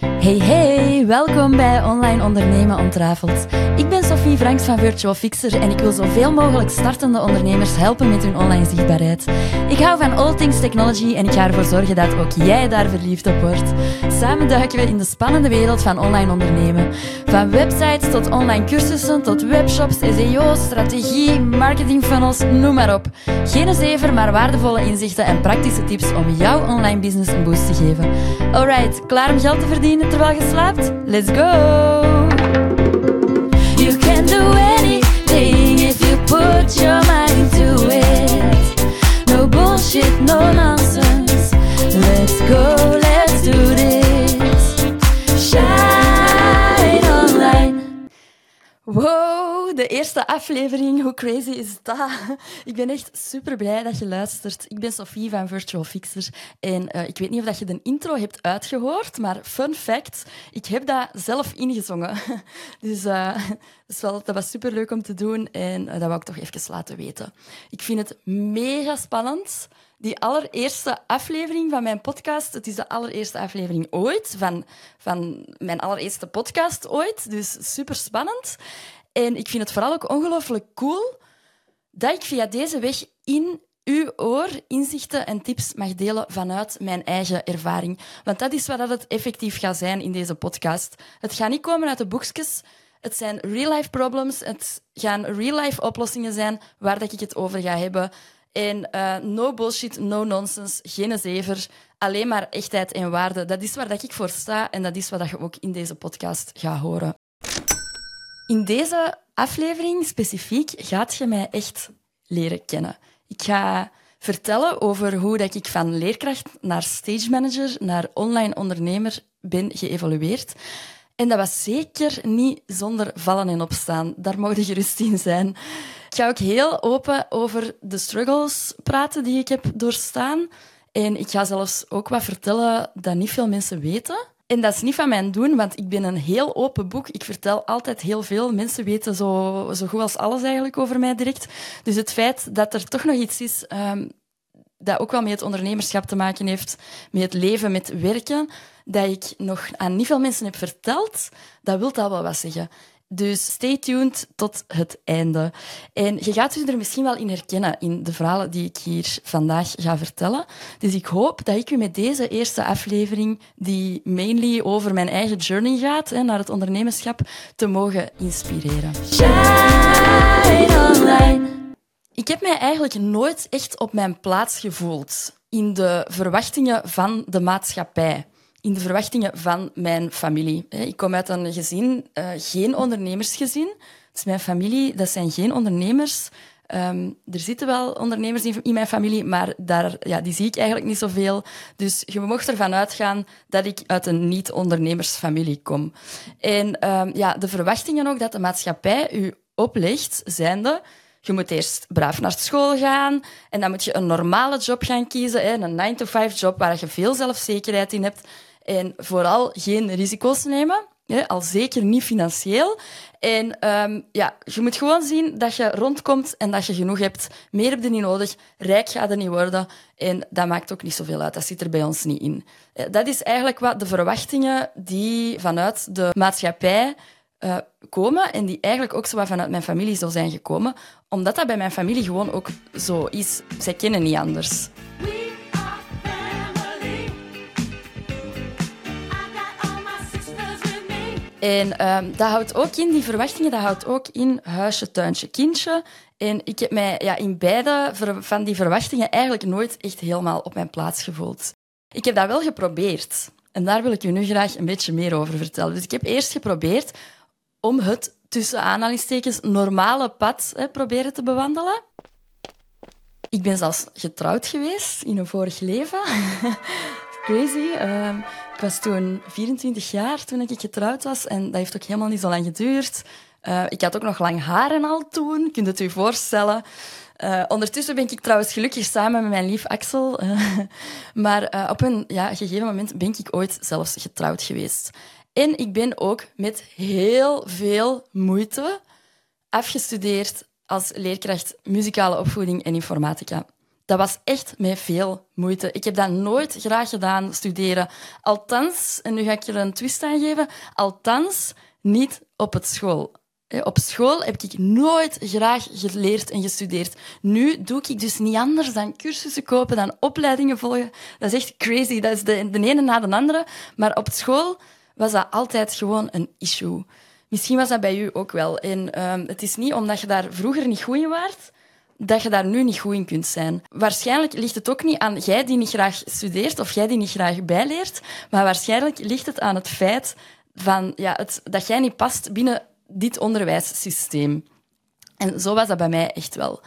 thank you. Hey hey, welkom bij Online Ondernemen Ontrafeld. Ik ben Sophie Franks van Virtual Fixer en ik wil zoveel mogelijk startende ondernemers helpen met hun online zichtbaarheid. Ik hou van all things technology en ik ga ervoor zorgen dat ook jij daar verliefd op wordt. Samen duiken we in de spannende wereld van online ondernemen. Van websites tot online cursussen tot webshops, SEO, strategie, marketing funnels, noem maar op. Geen zever, maar waardevolle inzichten en praktische tips om jouw online business een boost te geven. Alright, klaar om geld te verdienen je slaapt? Let's go! You can do anything if you put your mind to it. No bullshit, no nonsense. Let's go, de eerste aflevering. Hoe crazy is dat? Ik ben echt super blij dat je luistert. Ik ben Sophie van Virtual Fixer. En eh, ik weet niet of dat je de intro hebt uitgehoord, maar fun fact, ik heb dat zelf ingezongen. Dus eh, dat, is wel, dat was super leuk om te doen en eh, dat wou ik toch even laten weten. Ik vind het mega spannend. Die allereerste aflevering van mijn podcast, het is de allereerste aflevering ooit, van, van mijn allereerste podcast ooit. Dus super spannend. En ik vind het vooral ook ongelooflijk cool dat ik via deze weg in uw oor inzichten en tips mag delen vanuit mijn eigen ervaring. Want dat is wat het effectief gaat zijn in deze podcast. Het gaat niet komen uit de boekjes. Het zijn real-life problems. Het gaan real-life oplossingen zijn waar dat ik het over ga hebben. En eh, no bullshit, no nonsense, geen zever. Alleen maar echtheid en waarde. Dat is waar dat ik voor sta en dat is wat je ook in deze podcast gaat horen. In deze aflevering specifiek gaat je mij echt leren kennen. Ik ga vertellen over hoe dat ik van leerkracht naar stage manager naar online ondernemer ben geëvolueerd. En dat was zeker niet zonder vallen en opstaan. Daar mogen gerust in zijn. Ik ga ook heel open over de struggles praten die ik heb doorstaan. En ik ga zelfs ook wat vertellen dat niet veel mensen weten. En dat is niet van mijn doen, want ik ben een heel open boek. Ik vertel altijd heel veel. Mensen weten zo, zo goed als alles eigenlijk over mij direct. Dus het feit dat er toch nog iets is um, dat ook wel met het ondernemerschap te maken heeft, met het leven, met werken, dat ik nog aan niet veel mensen heb verteld, dat wil al wel wat zeggen. Dus stay tuned tot het einde. En je gaat je er misschien wel in herkennen in de verhalen die ik hier vandaag ga vertellen. Dus ik hoop dat ik u met deze eerste aflevering, die mainly over mijn eigen journey gaat, hè, naar het ondernemerschap, te mogen inspireren. Ik heb mij eigenlijk nooit echt op mijn plaats gevoeld in de verwachtingen van de maatschappij in de verwachtingen van mijn familie. Ik kom uit een gezin, uh, geen ondernemersgezin. Dus mijn familie, dat zijn geen ondernemers. Um, er zitten wel ondernemers in, in, mijn familie, maar daar, ja, die zie ik eigenlijk niet zoveel. Dus je mocht ervan uitgaan dat ik uit een niet-ondernemersfamilie kom. En um, ja, de verwachtingen ook dat de maatschappij u oplegt, zijnde... Je moet eerst braaf naar school gaan en dan moet je een normale job gaan kiezen, hè, een 9-to-5 job waar je veel zelfzekerheid in hebt. En vooral geen risico's nemen. Al zeker niet financieel. En um, ja, je moet gewoon zien dat je rondkomt en dat je genoeg hebt. Meer heb je niet nodig. Rijk gaat er niet worden. En dat maakt ook niet zoveel uit. Dat zit er bij ons niet in. Eh, dat is eigenlijk wat de verwachtingen die vanuit de maatschappij uh, komen en die eigenlijk ook zo vanuit mijn familie zo zijn gekomen. Omdat dat bij mijn familie gewoon ook zo is. Zij kennen niet anders. En um, dat houdt ook in, die verwachtingen, dat houdt ook in huisje, tuintje, kindje. En ik heb mij ja, in beide van die verwachtingen eigenlijk nooit echt helemaal op mijn plaats gevoeld. Ik heb dat wel geprobeerd. En daar wil ik u nu graag een beetje meer over vertellen. Dus ik heb eerst geprobeerd om het tussen aanhalingstekens normale pad hè, proberen te bewandelen. Ik ben zelfs getrouwd geweest in een vorig leven. Crazy. Um, ik was toen 24 jaar toen ik getrouwd was en dat heeft ook helemaal niet zo lang geduurd. Uh, ik had ook nog lang haar en al toen, kunt het u voorstellen. Uh, ondertussen ben ik trouwens gelukkig samen met mijn lief Axel. Uh, maar op een ja, gegeven moment ben ik ooit zelfs getrouwd geweest. En ik ben ook met heel veel moeite afgestudeerd als leerkracht muzikale opvoeding en informatica. Dat was echt met veel moeite. Ik heb dat nooit graag gedaan, studeren. Althans, en nu ga ik er een twist aan geven, althans niet op het school. Op school heb ik nooit graag geleerd en gestudeerd. Nu doe ik dus niet anders dan cursussen kopen, dan opleidingen volgen. Dat is echt crazy. Dat is de, de ene na de andere. Maar op school was dat altijd gewoon een issue. Misschien was dat bij u ook wel. En ehm, het is niet omdat je daar vroeger niet goed in waart, dat je daar nu niet goed in kunt zijn. Waarschijnlijk ligt het ook niet aan jij die niet graag studeert of jij die niet graag bijleert, maar waarschijnlijk ligt het aan het feit van, ja, het, dat jij niet past binnen dit onderwijssysteem. En zo was dat bij mij echt wel.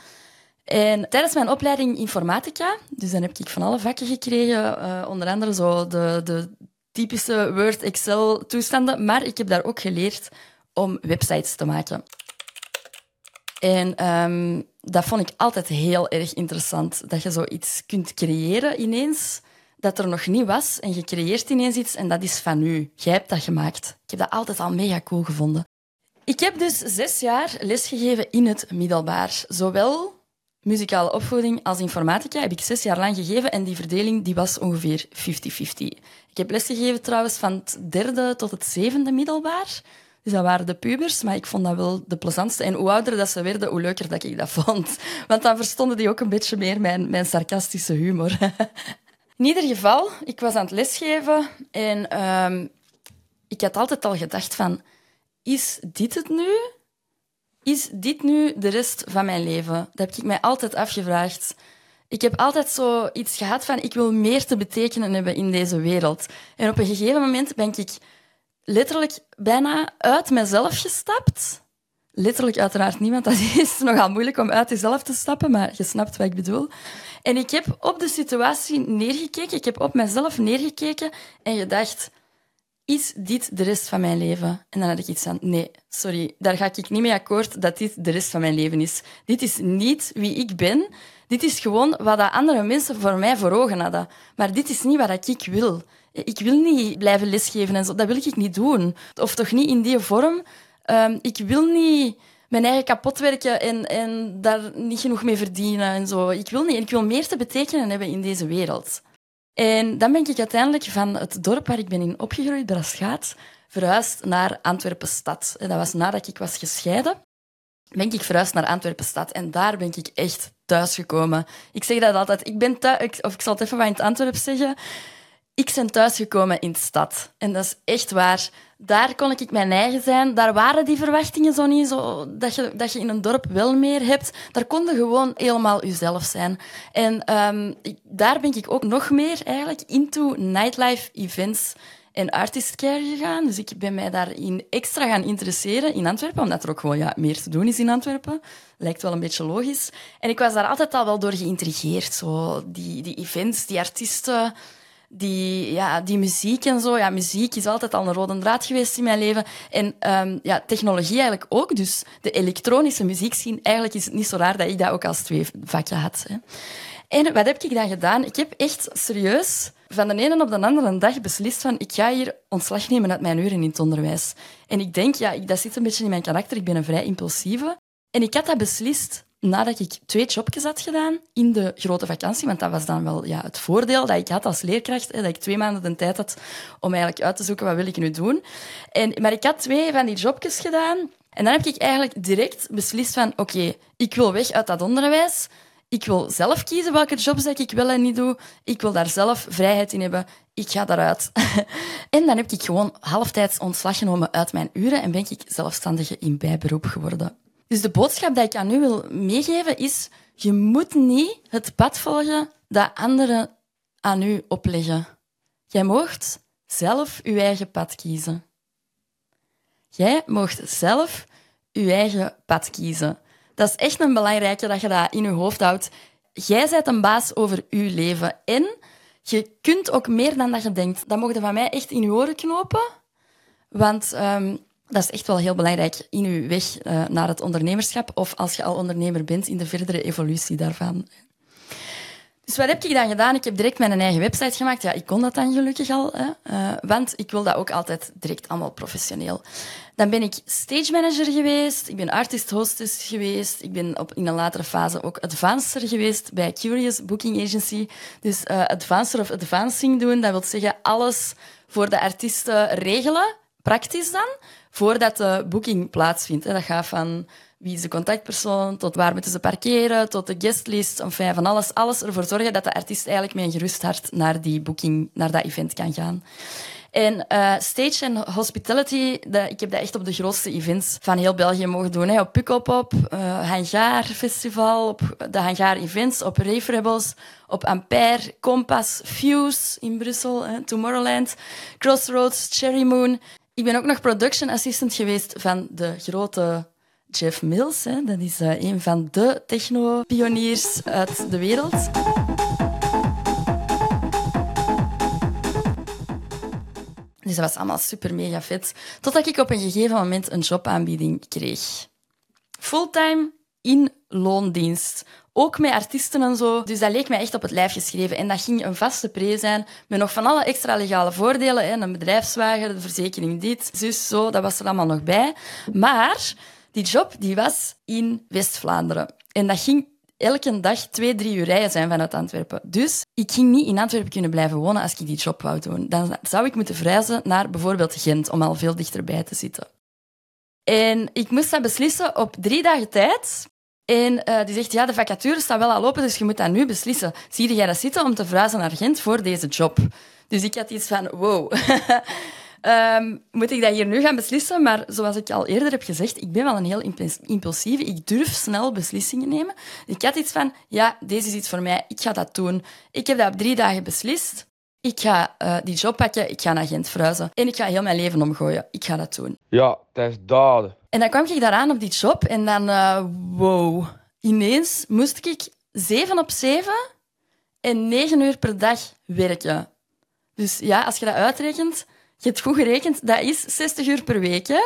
En tijdens mijn opleiding informatica, dus dan heb ik van alle vakken gekregen, uh, onder andere zo de, de typische Word, Excel toestanden, maar ik heb daar ook geleerd om websites te maken. En um, dat vond ik altijd heel erg interessant, dat je zoiets kunt creëren ineens dat er nog niet was en je creëert ineens iets en dat is van u. Jij hebt dat gemaakt. Ik heb dat altijd al mega cool gevonden. Ik heb dus zes jaar lesgegeven in het middelbaar. Zowel muzikale opvoeding als informatica heb ik zes jaar lang gegeven en die verdeling die was ongeveer 50-50. Ik heb lesgegeven trouwens van het derde tot het zevende middelbaar. Dus dat waren de pubers, maar ik vond dat wel de plezantste. En hoe ouder dat ze werden, hoe leuker dat ik dat vond. Want dan verstonden die ook een beetje meer mijn, mijn sarcastische humor. In ieder geval, ik was aan het lesgeven en uh, ik had altijd al gedacht van, is dit het nu? Is dit nu de rest van mijn leven? Dat heb ik mij altijd afgevraagd. Ik heb altijd zo iets gehad van, ik wil meer te betekenen hebben in deze wereld. En op een gegeven moment ben ik letterlijk bijna uit mezelf gestapt. Letterlijk uiteraard niemand. Dat is nogal moeilijk om uit jezelf te stappen, maar je snapt wat ik bedoel. En ik heb op de situatie neergekeken, ik heb op mezelf neergekeken en gedacht, is dit de rest van mijn leven? En dan had ik iets van, nee, sorry, daar ga ik niet mee akkoord dat dit de rest van mijn leven is. Dit is niet wie ik ben. Dit is gewoon wat andere mensen voor mij voor ogen hadden. Maar dit is niet wat ik wil. Ik wil niet blijven lesgeven en zo. Dat wil ik niet doen. Of toch niet in die vorm. Um, ik wil niet mijn eigen kapot werken en, en daar niet genoeg mee verdienen en zo. Ik wil niet. Ik wil meer te betekenen hebben in deze wereld. En dan ben ik uiteindelijk van het dorp waar ik ben in opgegroeid, Braschaat, verhuisd naar Antwerpen-stad. Dat was nadat ik was gescheiden. Ben ik verhuisd naar Antwerpen-stad en daar ben ik echt thuisgekomen. Ik zeg dat altijd. Ik ben thuis, of ik zal het even wat in het Antwerp zeggen. Ik ben thuisgekomen in de stad. En dat is echt waar. Daar kon ik mijn eigen zijn. Daar waren die verwachtingen zo niet. Zo, dat, je, dat je in een dorp wel meer hebt. Daar kon je gewoon helemaal jezelf zijn. En um, daar ben ik ook nog meer eigenlijk into nightlife events en artist care gegaan. Dus ik ben mij daarin extra gaan interesseren in Antwerpen, omdat er ook gewoon ja, meer te doen is in Antwerpen. Lijkt wel een beetje logisch. En ik was daar altijd al wel door geïntrigeerd. Zo, die, die events, die artiesten die, ja, die muziek en zo. Ja, muziek is altijd al een rode draad geweest in mijn leven. En um, ja, technologie eigenlijk ook. Dus de elektronische muziek zien, eigenlijk is het niet zo raar dat ik dat ook als twee vakken had. Hè. En wat heb ik dan gedaan? Ik heb echt serieus van de ene op de andere dag beslist van ik ga hier ontslag nemen uit mijn uren in het onderwijs. En ik denk, ja, dat zit een beetje in mijn karakter. Ik ben een vrij impulsieve. En ik had dat beslist nadat ik twee jobjes had gedaan in de grote vakantie, want dat was dan wel ja, het voordeel dat ik had als leerkracht, hè, dat ik twee maanden de tijd had om eigenlijk uit te zoeken wat wil ik nu doen. En, maar ik had twee van die jobjes gedaan en dan heb ik eigenlijk direct beslist van oké, ik wil weg uit dat onderwijs. Ik wil zelf kiezen welke jobs ik wel en niet doe. Ik wil daar zelf vrijheid in hebben. Ik ga daaruit. en dan heb ik gewoon halftijds ontslag genomen uit mijn uren en ben ik zelfstandige in bijberoep geworden. Dus de boodschap die ik aan u wil meegeven is: je moet niet het pad volgen dat anderen aan u opleggen. Jij moogt zelf je eigen pad kiezen. Jij moogt zelf je eigen pad kiezen. Dat is echt een belangrijke dat je dat in je hoofd houdt. Jij bent een baas over je leven. En je kunt ook meer dan dat je denkt. Dat mogen van mij echt in je oren knopen. Want um, dat is echt wel heel belangrijk in uw weg uh, naar het ondernemerschap of als je al ondernemer bent in de verdere evolutie daarvan. Dus wat heb ik dan gedaan? Ik heb direct mijn eigen website gemaakt. Ja, ik kon dat dan gelukkig al, hè? Uh, want ik wil dat ook altijd direct allemaal professioneel. Dan ben ik stage manager geweest, ik ben artist hostess geweest, ik ben op, in een latere fase ook advancer geweest bij Curious Booking Agency. Dus uh, advancer of advancing doen, dat wil zeggen alles voor de artiesten regelen, praktisch dan, voordat de boeking plaatsvindt. Dat gaat van wie is de contactpersoon, tot waar moeten ze parkeren, tot de guestlist, enfin, van alles, alles ervoor zorgen dat de artiest eigenlijk met een gerust hart naar die booking, naar dat event kan gaan. En uh, stage en hospitality, ik heb dat echt op de grootste events van heel België mogen doen. Hè. Op Pukkelpop, uh, Hangaar Festival, op de Hangaar Events, op Rave Rebels, op Ampère, Compass, Fuse in Brussel, hè, Tomorrowland, Crossroads, Cherry Moon. Ik ben ook nog production assistant geweest van de grote Jeff Mills. Hè. Dat is uh, een van de techno-pioniers uit de wereld. Dus dat was allemaal super mega vet. Totdat ik op een gegeven moment een jobaanbieding kreeg. Fulltime in loondienst. Ook met artiesten en zo. Dus dat leek mij echt op het lijf geschreven. En dat ging een vaste pre zijn. Met nog van alle extra legale voordelen. Hè. Een bedrijfswagen, de verzekering dit, zus, zo. Dat was er allemaal nog bij. Maar die job die was in West-Vlaanderen. En dat ging elke dag twee, drie uur rijden zijn vanuit Antwerpen. Dus ik ging niet in Antwerpen kunnen blijven wonen als ik die job wou doen. Dan zou ik moeten verhuizen naar bijvoorbeeld Gent, om al veel dichterbij te zitten. En ik moest dat beslissen op drie dagen tijd. En uh, die zegt, ja, de vacature staat wel al open, dus je moet dat nu beslissen. Zie jij dat zitten om te verhuizen naar Gent voor deze job? Dus ik had iets van, wow. Um, moet ik dat hier nu gaan beslissen? Maar zoals ik al eerder heb gezegd, ik ben wel een heel impulsieve. Ik durf snel beslissingen nemen. Ik had iets van, ja, deze is iets voor mij. Ik ga dat doen. Ik heb dat op drie dagen beslist. Ik ga uh, die job pakken, ik ga naar Gent verhuizen. En ik ga heel mijn leven omgooien. Ik ga dat doen. Ja, dat is daden. En dan kwam ik daaraan op die job en dan, uh, wow. Ineens moest ik zeven op zeven en negen uur per dag werken. Dus ja, als je dat uitrekent, je hebt goed gerekend, dat is 60 uur per week. Hè?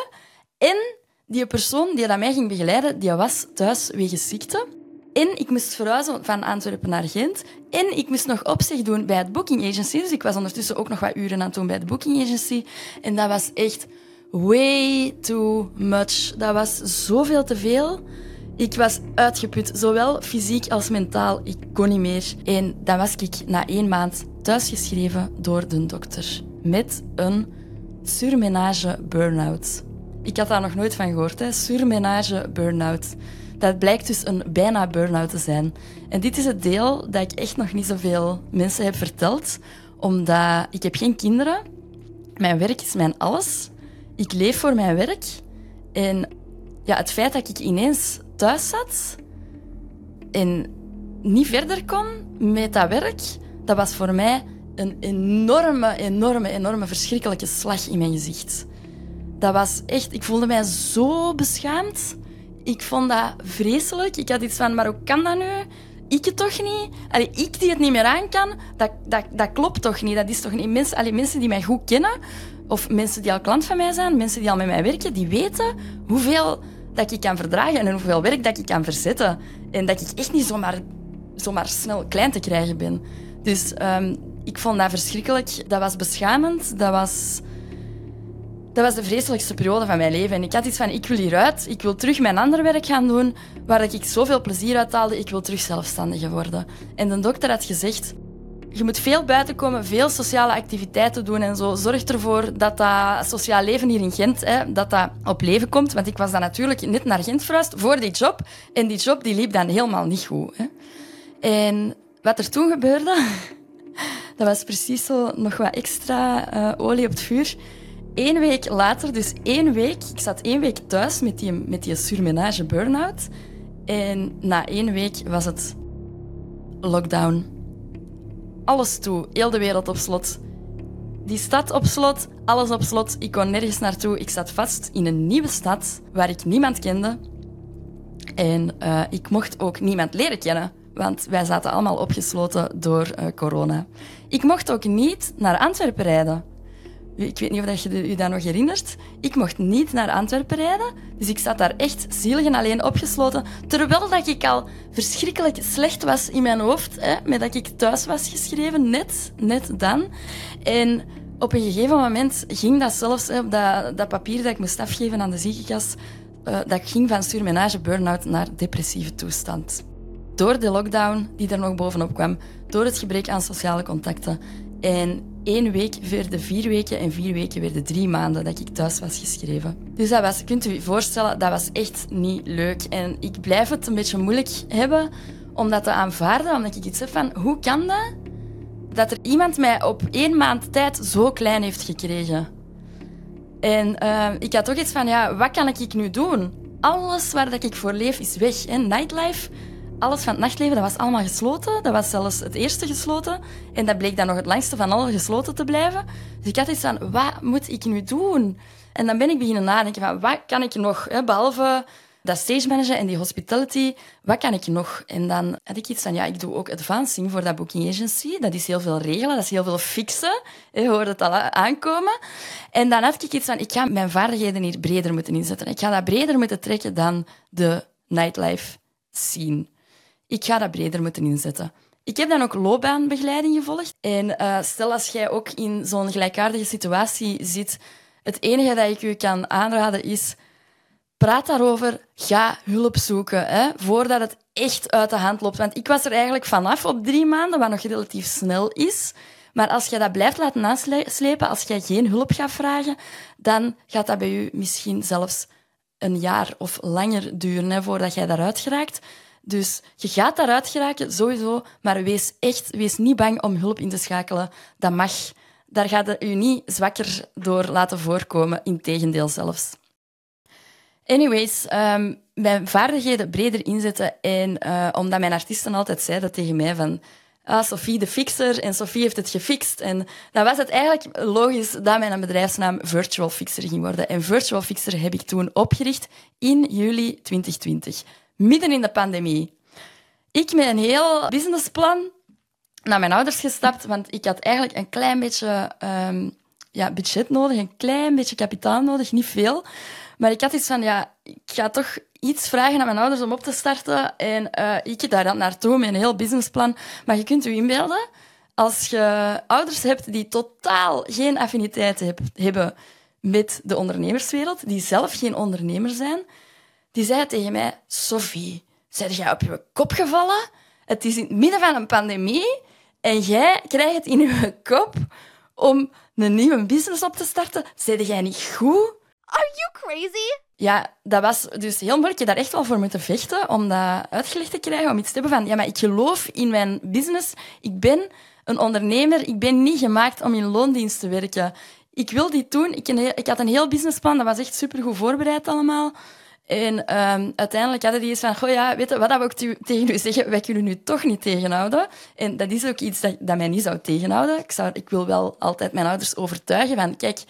En die persoon die dat mij ging begeleiden, die was thuis wegens ziekte. En ik moest verhuizen van Antwerpen naar Gent. En ik moest nog opzicht doen bij het booking agency. Dus ik was ondertussen ook nog wat uren aan het doen bij het booking agency. En dat was echt way too much. Dat was zoveel te veel. Ik was uitgeput, zowel fysiek als mentaal. Ik kon niet meer. En dan was ik na één maand thuisgeschreven door de dokter met een surmenage burn-out. Ik had daar nog nooit van gehoord, hè? surmenage burn-out. Dat blijkt dus een bijna burn-out te zijn. En dit is het deel dat ik echt nog niet zoveel mensen heb verteld, omdat ik heb geen kinderen. Mijn werk is mijn alles. Ik leef voor mijn werk. En ja, het feit dat ik ineens thuis zat en niet verder kon met dat werk, dat was voor mij een enorme, enorme, enorme verschrikkelijke slag in mijn gezicht. Dat was echt... Ik voelde mij zo beschaamd. Ik vond dat vreselijk. Ik had iets van, maar hoe kan dat nu? Ik het toch niet? Allee, ik die het niet meer aan kan, dat, dat, dat klopt toch niet? Dat is toch niet... Mensen, allee, mensen die mij goed kennen, of mensen die al klant van mij zijn, mensen die al met mij werken, die weten hoeveel dat ik kan verdragen en hoeveel werk dat ik kan verzetten. En dat ik echt niet zomaar, zomaar snel klein te krijgen ben. Dus um, ik vond dat verschrikkelijk. Dat was beschamend. Dat was, dat was de vreselijkste periode van mijn leven. En ik had iets van, ik wil hieruit. Ik wil terug mijn ander werk gaan doen, waar ik zoveel plezier uit haalde. Ik wil terug zelfstandig worden. En de dokter had gezegd, je moet veel buiten komen, veel sociale activiteiten doen en zo. Zorg ervoor dat dat sociaal leven hier in Gent, hè, dat dat op leven komt. Want ik was dan natuurlijk net naar Gent verhuisd voor die job. En die job die liep dan helemaal niet goed. Hè. En wat er toen gebeurde... Dat was precies zo nog wat extra uh, olie op het vuur. Eén week later, dus één week, ik zat één week thuis met die, met die surmenage burn-out. En na één week was het lockdown. Alles toe, heel de wereld op slot. Die stad op slot, alles op slot. Ik kon nergens naartoe. Ik zat vast in een nieuwe stad waar ik niemand kende. En uh, ik mocht ook niemand leren kennen want wij zaten allemaal opgesloten door uh, corona. Ik mocht ook niet naar Antwerpen rijden, Ik weet niet of je je dat nog herinnert. Ik mocht niet naar Antwerpen rijden. Dus ik zat daar echt zielig en alleen opgesloten. Terwijl dat ik al verschrikkelijk slecht was in mijn hoofd. Hè, met dat ik thuis was geschreven. Net, net dan. En op een gegeven moment ging dat zelfs, hè, dat, dat papier dat ik moest afgeven aan de ziekenkast, uh, dat ging van surmenage, burn-out naar depressieve toestand. Door de lockdown die er nog bovenop kwam, door het gebrek aan sociale contacten en één week werden vier weken en vier weken werden drie maanden dat ik thuis was geschreven. Dus dat was, kunt u je voorstellen, dat was echt niet leuk. En ik blijf het een beetje moeilijk hebben om dat te aanvaarden, omdat ik iets heb van, hoe kan dat? Dat er iemand mij op één maand tijd zo klein heeft gekregen. En uh, ik had toch iets van, ja, wat kan ik nu doen? Alles waar dat ik voor leef is weg. Hè? Nightlife, alles van het nachtleven, dat was allemaal gesloten. Dat was zelfs het eerste gesloten. En dat bleek dan nog het langste van alle gesloten te blijven. Dus ik had iets van, wat moet ik nu doen? En dan ben ik beginnen nadenken van, wat kan ik nog, hè, behalve dat stage managen en die hospitality, wat kan ik nog? En dan had ik iets van, ja, ik doe ook advancing voor dat booking agency. Dat is heel veel regelen, dat is heel veel fixen. Je hoort het al aankomen. En dan had ik iets van, ik ga mijn vaardigheden hier breder moeten inzetten. Ik ga dat breder moeten trekken dan de nightlife scene. Ik ga dat breder moeten inzetten. Ik heb dan ook loopbaanbegeleiding gevolgd. En uh, stel als jij ook in zo'n gelijkaardige situatie zit, het enige dat ik u kan aanraden is, praat daarover, ga hulp zoeken, hè, voordat het echt uit de hand loopt. Want ik was er eigenlijk vanaf op drie maanden, wat nog relatief snel is. Maar als je dat blijft laten naslepen, als jij geen hulp gaat vragen, dan gaat dat bij u misschien zelfs een jaar of langer duren hè, voordat jij daaruit geraakt. Dus je gaat daaruit geraken, sowieso, maar wees echt, wees niet bang om hulp in te schakelen. Dat mag. Daar gaat u niet zwakker door laten voorkomen, integendeel zelfs. Anyways, um, mijn vaardigheden breder inzetten. En uh, omdat mijn artiesten altijd zeiden tegen mij van... Ah, Sophie de fixer en Sophie heeft het gefixt. En dan was het eigenlijk logisch dat mijn bedrijfsnaam Virtual Fixer ging worden. En Virtual Fixer heb ik toen opgericht in juli 2020 midden in de pandemie. Ik met een heel businessplan naar mijn ouders gestapt, want ik had eigenlijk een klein beetje um, ja, budget nodig, een klein beetje kapitaal nodig, niet veel. Maar ik had iets van, ja, ik ga toch iets vragen aan mijn ouders om op te starten. En uh, ik daar dan naartoe met een heel businessplan. Maar je kunt je inbeelden, als je ouders hebt die totaal geen affiniteit hebben met de ondernemerswereld, die zelf geen ondernemer zijn, die zei tegen mij, Sophie, zijn jij op je kop gevallen? Het is in het midden van een pandemie en jij krijgt het in je kop om een nieuwe business op te starten. Zei jij niet goed? Are you crazy? Ja, dat was dus heel moeilijk. Je daar echt wel voor moeten vechten om dat uitgelegd te krijgen. Om iets te hebben van, ja, maar ik geloof in mijn business. Ik ben een ondernemer. Ik ben niet gemaakt om in loondienst te werken. Ik wil dit doen. Ik, ik had een heel businessplan. Dat was echt supergoed voorbereid allemaal. En um, uiteindelijk hadden die eens van, goh ja, weet je, wat we ook tegen u zeggen, wij kunnen u toch niet tegenhouden. En dat is ook iets dat, dat mij niet zou tegenhouden. Ik, zou, ik wil wel altijd mijn ouders overtuigen van, kijk,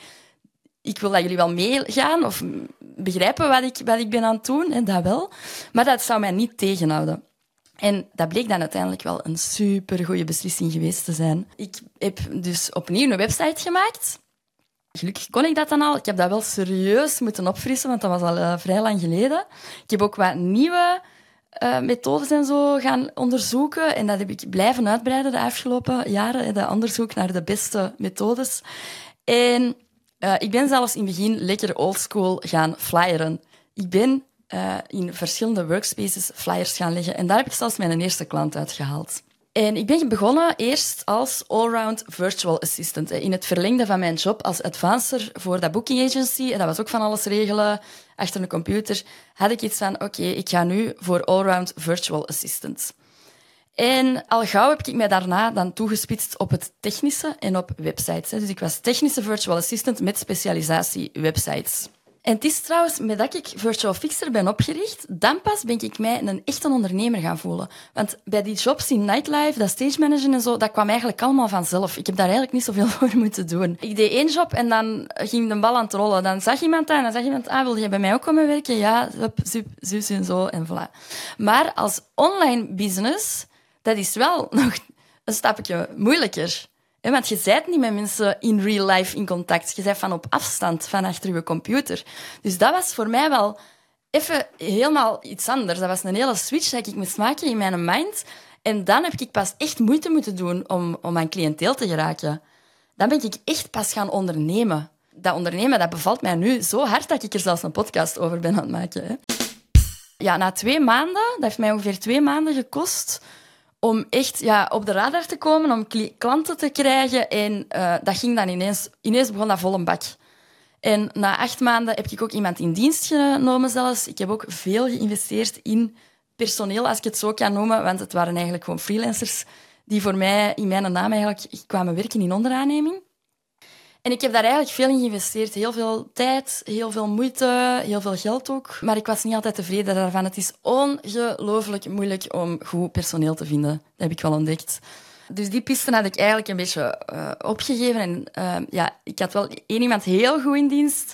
ik wil dat jullie wel meegaan of begrijpen wat ik, wat ik ben aan het doen, hè, dat wel. Maar dat zou mij niet tegenhouden. En dat bleek dan uiteindelijk wel een supergoeie beslissing geweest te zijn. Ik heb dus opnieuw een website gemaakt Gelukkig kon ik dat dan al. Ik heb dat wel serieus moeten opfrissen, want dat was al uh, vrij lang geleden. Ik heb ook wat nieuwe uh, methodes en zo gaan onderzoeken. En dat heb ik blijven uitbreiden de afgelopen jaren. Dat onderzoek naar de beste methodes. En uh, ik ben zelfs in het begin lekker oldschool gaan flyeren. Ik ben in verschillende workspaces flyers gaan leggen. En daar heb ik zelfs mijn eerste klant uitgehaald. En ik ben begonnen eerst als allround virtual assistant. In het verlengde van mijn job als advancer voor dat booking agency. En dat was ook van alles regelen achter een computer. Had ik iets van, oké, ik ga nu voor allround virtual assistant. En al gauw heb ik mij daarna dan toegespitst op het technische en op websites. Dus ik was technische virtual assistant met specialisatie websites. En het is trouwens, met dat ik Virtual Fixer ben opgericht, dan pas ben ik mij een echte ondernemer gaan voelen. Want bij die jobs in nightlife, dat stage managen en zo, dat kwam eigenlijk allemaal vanzelf. Ik heb daar eigenlijk niet zoveel voor moeten doen. Ik deed één job en dan ging de bal aan het rollen. Dan zag iemand dat en dan zag iemand, ah, wil je bij mij ook komen werken? Ja, zup, zus en zo en voilà. Maar als online business, dat is wel nog een stapje moeilijker. Want je bent niet met mensen in real life in contact. Je bent van op afstand, van achter je computer. Dus dat was voor mij wel even helemaal iets anders. Dat was een hele switch dat ik moest maken in mijn mind. En dan heb ik pas echt moeite moeten doen om, om aan cliënteel te geraken. Dan ben ik echt pas gaan ondernemen. Dat ondernemen dat bevalt mij nu zo hard dat ik er zelfs een podcast over ben aan het maken. Hè. Ja, na twee maanden, dat heeft mij ongeveer twee maanden gekost om echt ja, op de radar te komen, om klanten te krijgen. En uh, dat ging dan ineens, ineens begon dat vol een bak. En na acht maanden heb ik ook iemand in dienst genomen zelfs. Ik heb ook veel geïnvesteerd in personeel, als ik het zo kan noemen, want het waren eigenlijk gewoon freelancers die voor mij in mijn naam eigenlijk kwamen werken in onderaanneming. En ik heb daar eigenlijk veel in geïnvesteerd. Heel veel tijd, heel veel moeite, heel veel geld ook. Maar ik was niet altijd tevreden daarvan. Het is ongelooflijk moeilijk om goed personeel te vinden. Dat heb ik wel ontdekt. Dus die pisten had ik eigenlijk een beetje uh, opgegeven. En uh, ja, ik had wel één iemand heel goed in dienst.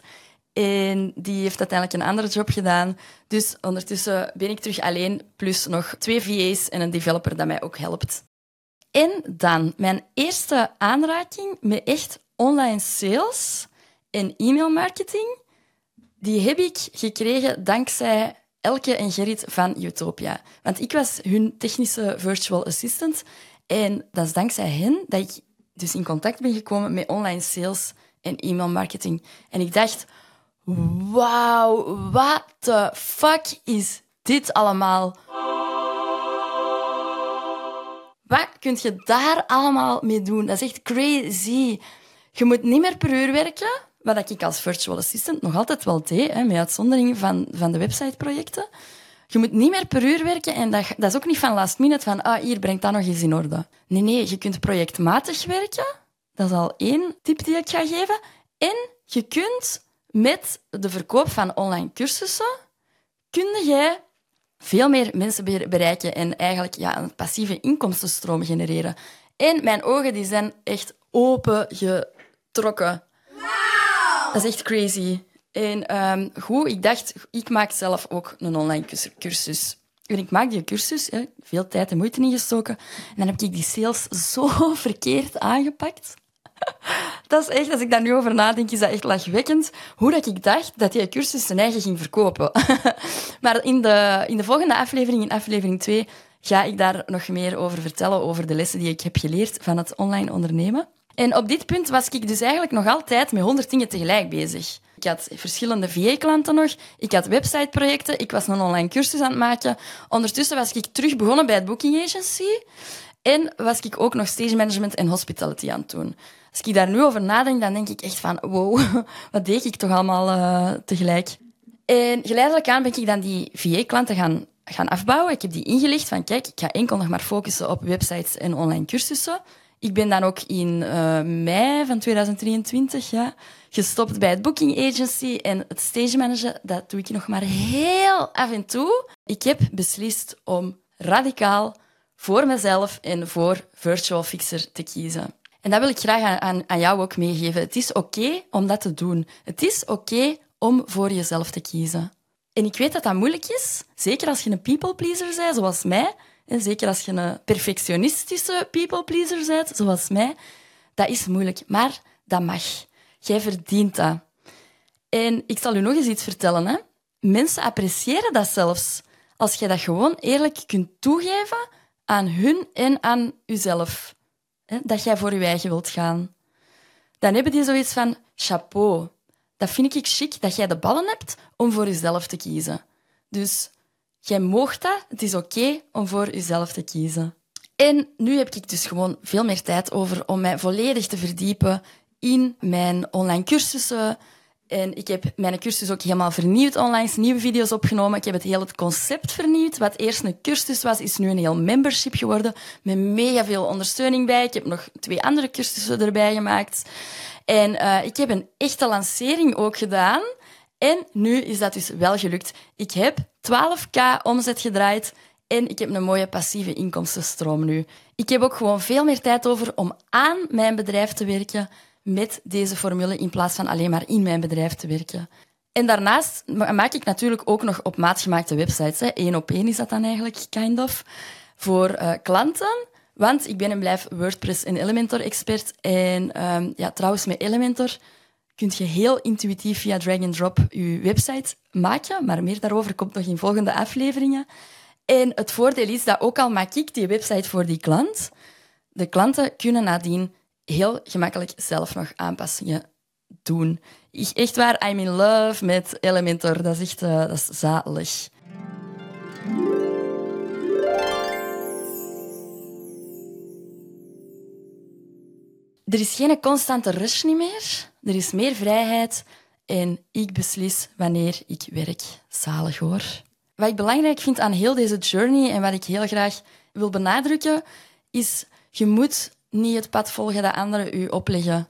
En die heeft uiteindelijk een andere job gedaan. Dus ondertussen ben ik terug alleen, plus nog twee VA's en een developer dat mij ook helpt. En dan mijn eerste aanraking met echt online sales en e-mailmarketing. Die heb ik gekregen dankzij Elke en Gerrit van Utopia. Want ik was hun technische virtual assistant. En dat is dankzij hen dat ik dus in contact ben gekomen met online sales en e-mailmarketing. En ik dacht, wauw, what the fuck is dit allemaal? Wat kun je daar allemaal mee doen? Dat is echt crazy. Je moet niet meer per uur werken, wat ik als virtual assistant nog altijd wel deed, hè, met uitzondering van, van de websiteprojecten. Je moet niet meer per uur werken en dat, dat is ook niet van last minute, van ah, hier, breng dat nog eens in orde. Nee, nee, je kunt projectmatig werken. Dat is al één tip die ik ga geven. En je kunt met de verkoop van online cursussen, kun jij veel meer mensen bereiken en eigenlijk ja, een passieve inkomstenstroom genereren. En mijn ogen die zijn echt open getrokken. Wow. Dat is echt crazy. En um, goed, ik dacht, ik maak zelf ook een online cursus. En ik maak die cursus, hè, veel tijd en moeite ingestoken. En dan heb ik die sales zo verkeerd aangepakt. Dat is echt, als ik daar nu over nadenk, is dat echt lachwekkend. Hoe dat ik dacht dat die cursus zijn eigen ging verkopen. Maar in de, in de volgende aflevering, in aflevering 2, ga ik daar nog meer over vertellen, over de lessen die ik heb geleerd van het online ondernemen. En op dit punt was ik dus eigenlijk nog altijd met honderd dingen tegelijk bezig. Ik had verschillende VA-klanten nog. Ik had websiteprojecten. Ik was een online cursus aan het maken. Ondertussen was ik terug begonnen bij het booking agency. En was ik ook nog stage management en hospitality aan het doen. Als ik daar nu over nadenk, dan denk ik echt van wow, wat deed ik toch allemaal uh, tegelijk. En geleidelijk aan ben ik dan die VA-klanten gaan, gaan afbouwen. Ik heb die ingelicht van kijk, ik ga enkel nog maar focussen op websites en online cursussen. Ik ben dan ook in uh, mei van 2023 ja, gestopt bij het booking agency en het stage managen. Dat doe ik nog maar heel af en toe. Ik heb beslist om radicaal voor mezelf en voor Virtual Fixer te kiezen. En dat wil ik graag aan, aan jou ook meegeven. Het is oké om dat te doen. Het is oké om voor jezelf te kiezen. En ik weet dat dat moeilijk is, zeker als je een people pleaser bent, zoals mij. En zeker als je een perfectionistische people pleaser bent, zoals mij. Dat is moeilijk, maar dat mag. Jij verdient dat. En ik zal u nog eens iets vertellen. Hè. Mensen appreciëren dat zelfs als je dat gewoon eerlijk kunt toegeven aan hun en aan jezelf. Dat jij voor je eigen wilt gaan. Dan hebben die zoiets van, chapeau, dat vind ik chic dat jij de ballen hebt om voor jezelf te kiezen. Dus jij moogt dat, het is oké om voor jezelf te kiezen. En nu heb ik dus gewoon veel meer tijd over om mij volledig te verdiepen in mijn online cursussen, en ik heb mijn cursus ook helemaal vernieuwd online, nieuwe video's opgenomen. Ik heb het hele concept vernieuwd. Wat eerst een cursus was, is nu een heel membership geworden. Met mega veel ondersteuning bij. Ik heb nog twee andere cursussen erbij gemaakt. En uh, ik heb een echte lancering ook gedaan. En nu is dat dus wel gelukt. Ik heb 12k omzet gedraaid en ik heb een mooie passieve inkomstenstroom nu. Ik heb ook gewoon veel meer tijd over om aan mijn bedrijf te werken met deze formule in plaats van alleen maar in mijn bedrijf te werken. En daarnaast maak ik natuurlijk ook nog op maat gemaakte websites. Eén op één is dat dan eigenlijk, kind of, voor uh, klanten Want ik ben en blijf WordPress en Elementor-expert. En ehm, ja, trouwens, met Elementor kun je heel intuïtief via drag-and-drop je website maken. Maar meer daarover komt nog in volgende afleveringen. En het voordeel is dat ook al maak ik die website voor die klant, de klanten kunnen nadien heel gemakkelijk zelf nog aanpassingen doen. Ik, echt waar, I'm in love met Elementor. Dat is echt uh, dat is zalig. Er is geen constante rush meer. Er is meer vrijheid. En ik beslis wanneer ik werk. Zalig hoor. Wat ik belangrijk vind aan heel deze journey en wat ik heel graag wil benadrukken, is je moet niet het pad volgen dat anderen u opleggen.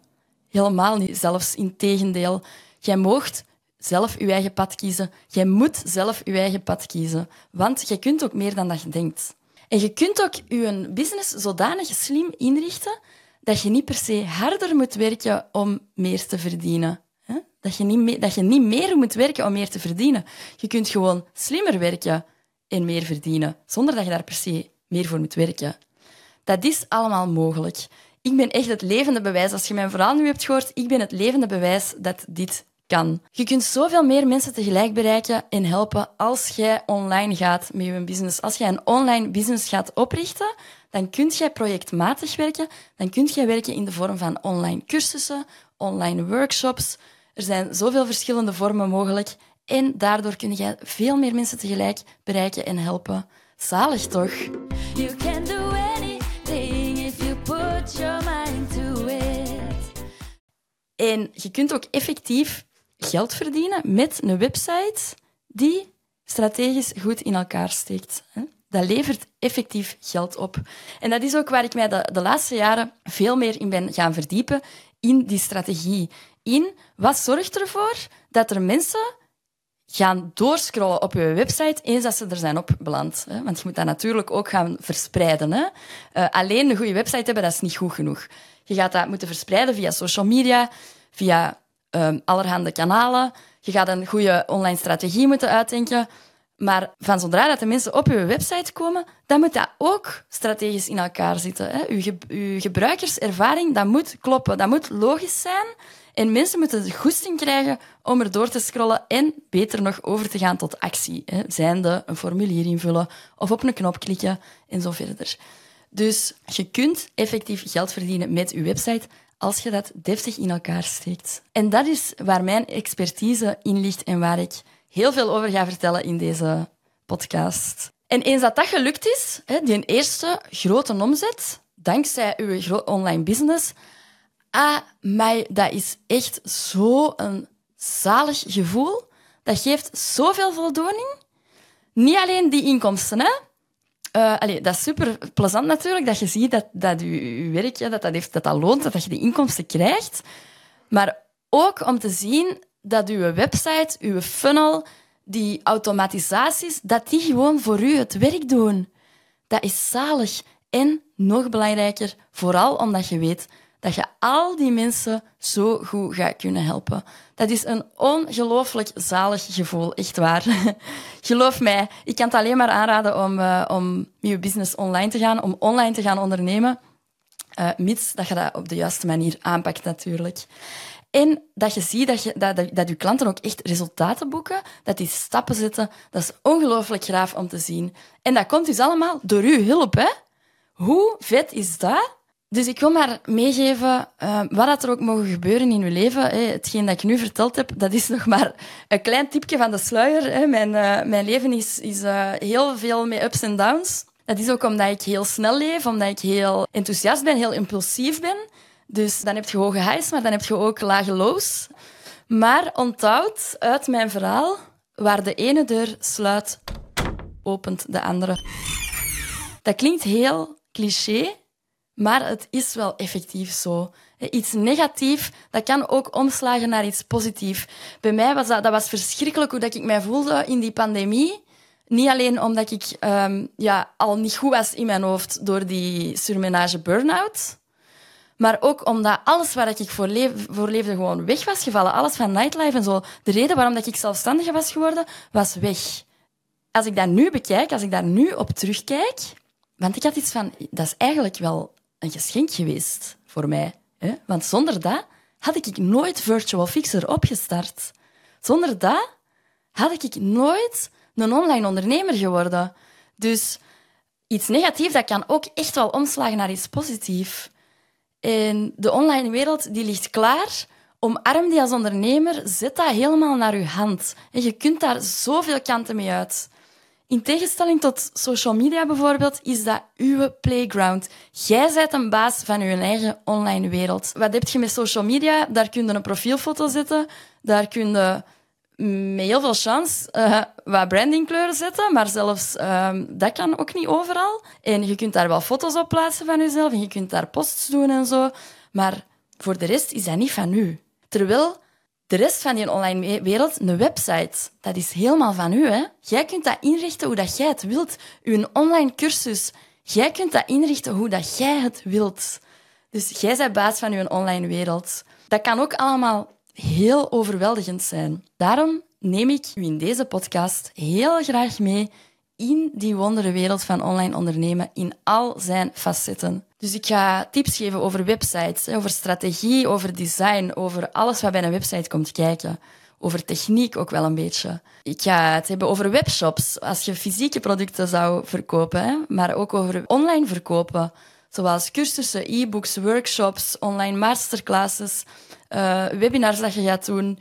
Helemaal niet. Zelfs in tegendeel. Jij moogt zelf je eigen pad kiezen. Jij moet zelf je eigen pad kiezen. Want je kunt ook meer dan dat je denkt. En je kunt ook je business zodanig slim inrichten dat je niet per se harder moet werken om meer te verdienen. Dat je, niet dat je niet meer moet werken om meer te verdienen. Je kunt gewoon slimmer werken en meer verdienen, zonder dat je daar per se meer voor moet werken. Dat is allemaal mogelijk. Ik ben echt het levende bewijs. Als je mijn verhaal nu hebt gehoord, ik ben het levende bewijs dat dit kan. Je kunt zoveel meer mensen tegelijk bereiken en helpen als jij online gaat met je business. Als jij een online business gaat oprichten, dan kun jij projectmatig werken. Dan kun jij werken in de vorm van online cursussen, online workshops. Er zijn zoveel verschillende vormen mogelijk. En daardoor kun je veel meer mensen tegelijk bereiken en helpen. Zalig toch? You can do anything if you put your mind to it. En je kunt ook effectief geld verdienen met een website die strategisch goed in elkaar steekt. Dat levert effectief geld op. En dat is ook waar ik mij de, de laatste jaren veel meer in ben gaan verdiepen, in die strategie. In wat zorgt ervoor dat er mensen gaan doorscrollen op je website eens dat ze er zijn op beland. Want je moet dat natuurlijk ook gaan verspreiden. Hè? Uh, alleen een goede website hebben, dat is niet goed genoeg. Je gaat dat moeten verspreiden via social media, via um, allerhande kanalen. Je gaat een goede online strategie moeten uitdenken. Maar van zodra dat de mensen op je website komen, dan moet dat ook strategisch in elkaar zitten. Hè. Uw, uw gebruikerservaring, dat moet kloppen. Dat moet logisch zijn. En mensen moeten de goesting krijgen om er door te scrollen en beter nog over te gaan tot actie. Hè. Zijnde een formulier invullen of op een knop klikken en zo verder. Dus je kunt effectief geld verdienen met je website als je dat deftig in elkaar steekt. En dat is waar mijn expertise in ligt en waar ik heel veel over ga vertellen in deze podcast. En eens dat dat gelukt is, die eerste grote omzet, dankzij uw online business, ah, mij, dat is echt zo'n zalig gevoel. Dat geeft zoveel voldoening. Niet alleen die inkomsten, hè. Allee, dat is super plezant natuurlijk, dat je ziet dat, dat je, je werk dat dat, heeft, dat dat loont, dat je die inkomsten krijgt. Maar ook om te zien dat uw website, uw funnel, die automatisaties, dat die gewoon voor u het werk doen. Dat is zalig. En nog belangrijker, vooral omdat je weet dat je al die mensen zo goed gaat kunnen helpen. Dat is een ongelooflijk zalig gevoel, echt waar. Geloof mij, ik kan het alleen maar aanraden om, uh, om je business online te gaan, om online te gaan ondernemen, uh, mits dat je dat op de juiste manier aanpakt natuurlijk. En dat je ziet dat je, dat, dat, dat je klanten ook echt resultaten boeken, dat die stappen zetten. Dat is ongelooflijk graaf om te zien. En dat komt dus allemaal door uw hulp. Hè? Hoe vet is dat? Dus ik wil maar meegeven, uh, wat er ook mogen gebeuren in uw leven. Hè, hetgeen dat ik nu verteld heb, dat is nog maar een klein tipje van de sluier. Hè. Mijn, uh, mijn leven is, is uh, heel veel met ups en downs. Dat is ook omdat ik heel snel leef, omdat ik heel enthousiast ben, heel impulsief ben. Dus dan heb je hoge highs, maar dan heb je ook lage lows. Maar onthoud uit mijn verhaal, waar de ene deur sluit, opent de andere. Dat klinkt heel cliché, maar het is wel effectief zo. Iets negatief, dat kan ook omslagen naar iets positiefs. Bij mij was dat, dat was verschrikkelijk hoe dat ik mij voelde in die pandemie. Niet alleen omdat ik um, ja, al niet goed was in mijn hoofd door die surmenage burn-out. Maar ook omdat alles waar ik voor, leefde gewoon weg was gevallen. Alles van nightlife en zo. De reden waarom dat ik zelfstandige was geworden, was weg. Als ik dat nu bekijk, als ik daar nu op terugkijk, Want ik had iets van, dat is eigenlijk wel een geschenk geweest voor mij. Hè? Want zonder dat had ik nooit Virtual Fixer opgestart. Zonder dat had ik nooit een online ondernemer geworden. Dus iets negatiefs, dat kan ook echt wel omslagen naar iets positiefs. En de online wereld die ligt klaar. Omarm die als ondernemer, zet dat helemaal naar je hand. En je kunt daar zoveel kanten mee uit. In tegenstelling tot social media bijvoorbeeld, is dat uw playground. Jij bent een baas van je eigen online wereld. Wat heb je met social media? Daar kun je een profielfoto zetten, daar kun je met heel veel chance uh, wat brandingkleuren zetten, maar zelfs uh, dat kan ook niet overal. En je kunt daar wel foto's op plaatsen van jezelf en je kunt daar posts doen en zo, maar voor de rest is dat niet van u. Terwijl de rest van die online wereld, een website, dat is helemaal van u. Hè? Jij kunt dat inrichten hoe dat jij het wilt. Uw online cursus, jij kunt dat inrichten hoe dat jij het wilt. Dus jij bent baas van je online wereld. Dat kan ook allemaal heel overweldigend zijn. Daarom neem ik u in deze podcast heel graag mee in die wondere wereld van online ondernemen in al zijn facetten. Dus ik ga tips geven over websites, over strategie, over design, over alles wat bij een website komt kijken. Over techniek ook wel een beetje. Ik ga het hebben over webshops, als je fysieke producten zou verkopen, maar ook over online verkopen, zoals cursussen, e-books, workshops, online masterclasses, uh, webinars dat je gaat doen,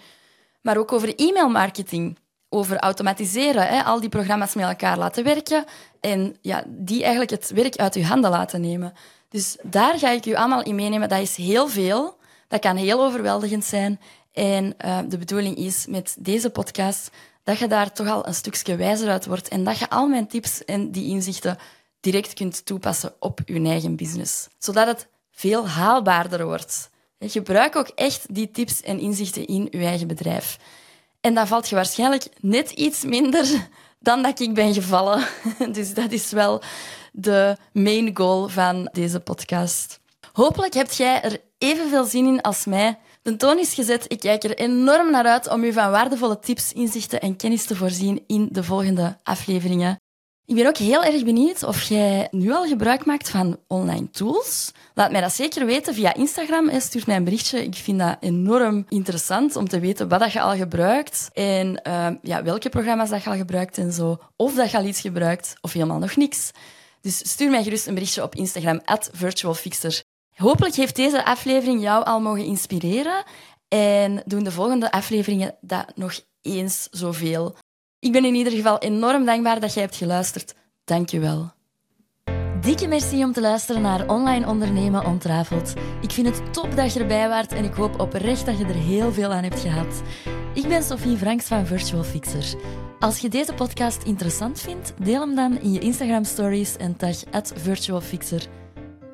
maar ook over e-mailmarketing over automatiseren. Hè? Al die programma's met elkaar laten werken en ja, die eigenlijk het werk uit je handen laten nemen. Dus daar ga ik u allemaal in meenemen. Dat is heel veel. Dat kan heel overweldigend zijn. En uh, de bedoeling is met deze podcast dat je daar toch al een stukje wijzer uit wordt en dat je al mijn tips en die inzichten direct kunt toepassen op je eigen business. Zodat het veel haalbaarder wordt. Gebruik ook echt die tips en inzichten in je eigen bedrijf. En dan valt je waarschijnlijk net iets minder dan dat ik ben gevallen. Dus dat is wel de main goal van deze podcast. Hopelijk hebt jij er evenveel zin in als mij. De toon is gezet. Ik kijk er enorm naar uit om u van waardevolle tips, inzichten en kennis te voorzien in de volgende afleveringen. Ik ben ook heel erg benieuwd of jij nu al gebruik maakt van online tools. Laat mij dat zeker weten via Instagram. Stuur mij een berichtje. Ik vind dat enorm interessant om te weten wat je al gebruikt en uh, ja, welke programma's dat je al gebruikt en zo. Of dat je al iets gebruikt of helemaal nog niks. Dus stuur mij gerust een berichtje op Instagram, virtualfixer. Hopelijk heeft deze aflevering jou al mogen inspireren en doen de volgende afleveringen dat nog eens zoveel. Ik ben in ieder geval enorm dankbaar dat jij hebt geluisterd. Dank je wel. Dikke merci om te luisteren naar Online Ondernemen Ontrafeld. Ik vind het top dat je erbij waart en ik hoop oprecht dat je er heel veel aan hebt gehad. Ik ben Sophie Franks van Virtual Fixer. Als je deze podcast interessant vindt, deel hem dan in je Instagram stories en tag virtualfixer.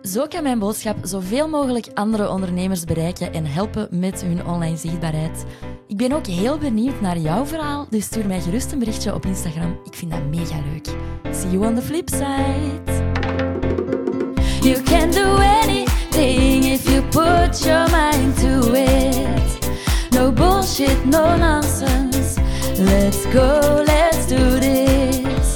Zo kan mijn boodschap zoveel mogelijk andere ondernemers bereiken en helpen met hun online zichtbaarheid. Ik ben ook heel benieuwd naar jouw verhaal, dus stuur mij gerust een berichtje op Instagram. Ik vind dat mega leuk. See you on the flip side. You can do anything if you put your mind to it. No bullshit, no nonsense. Let's go, let's do this.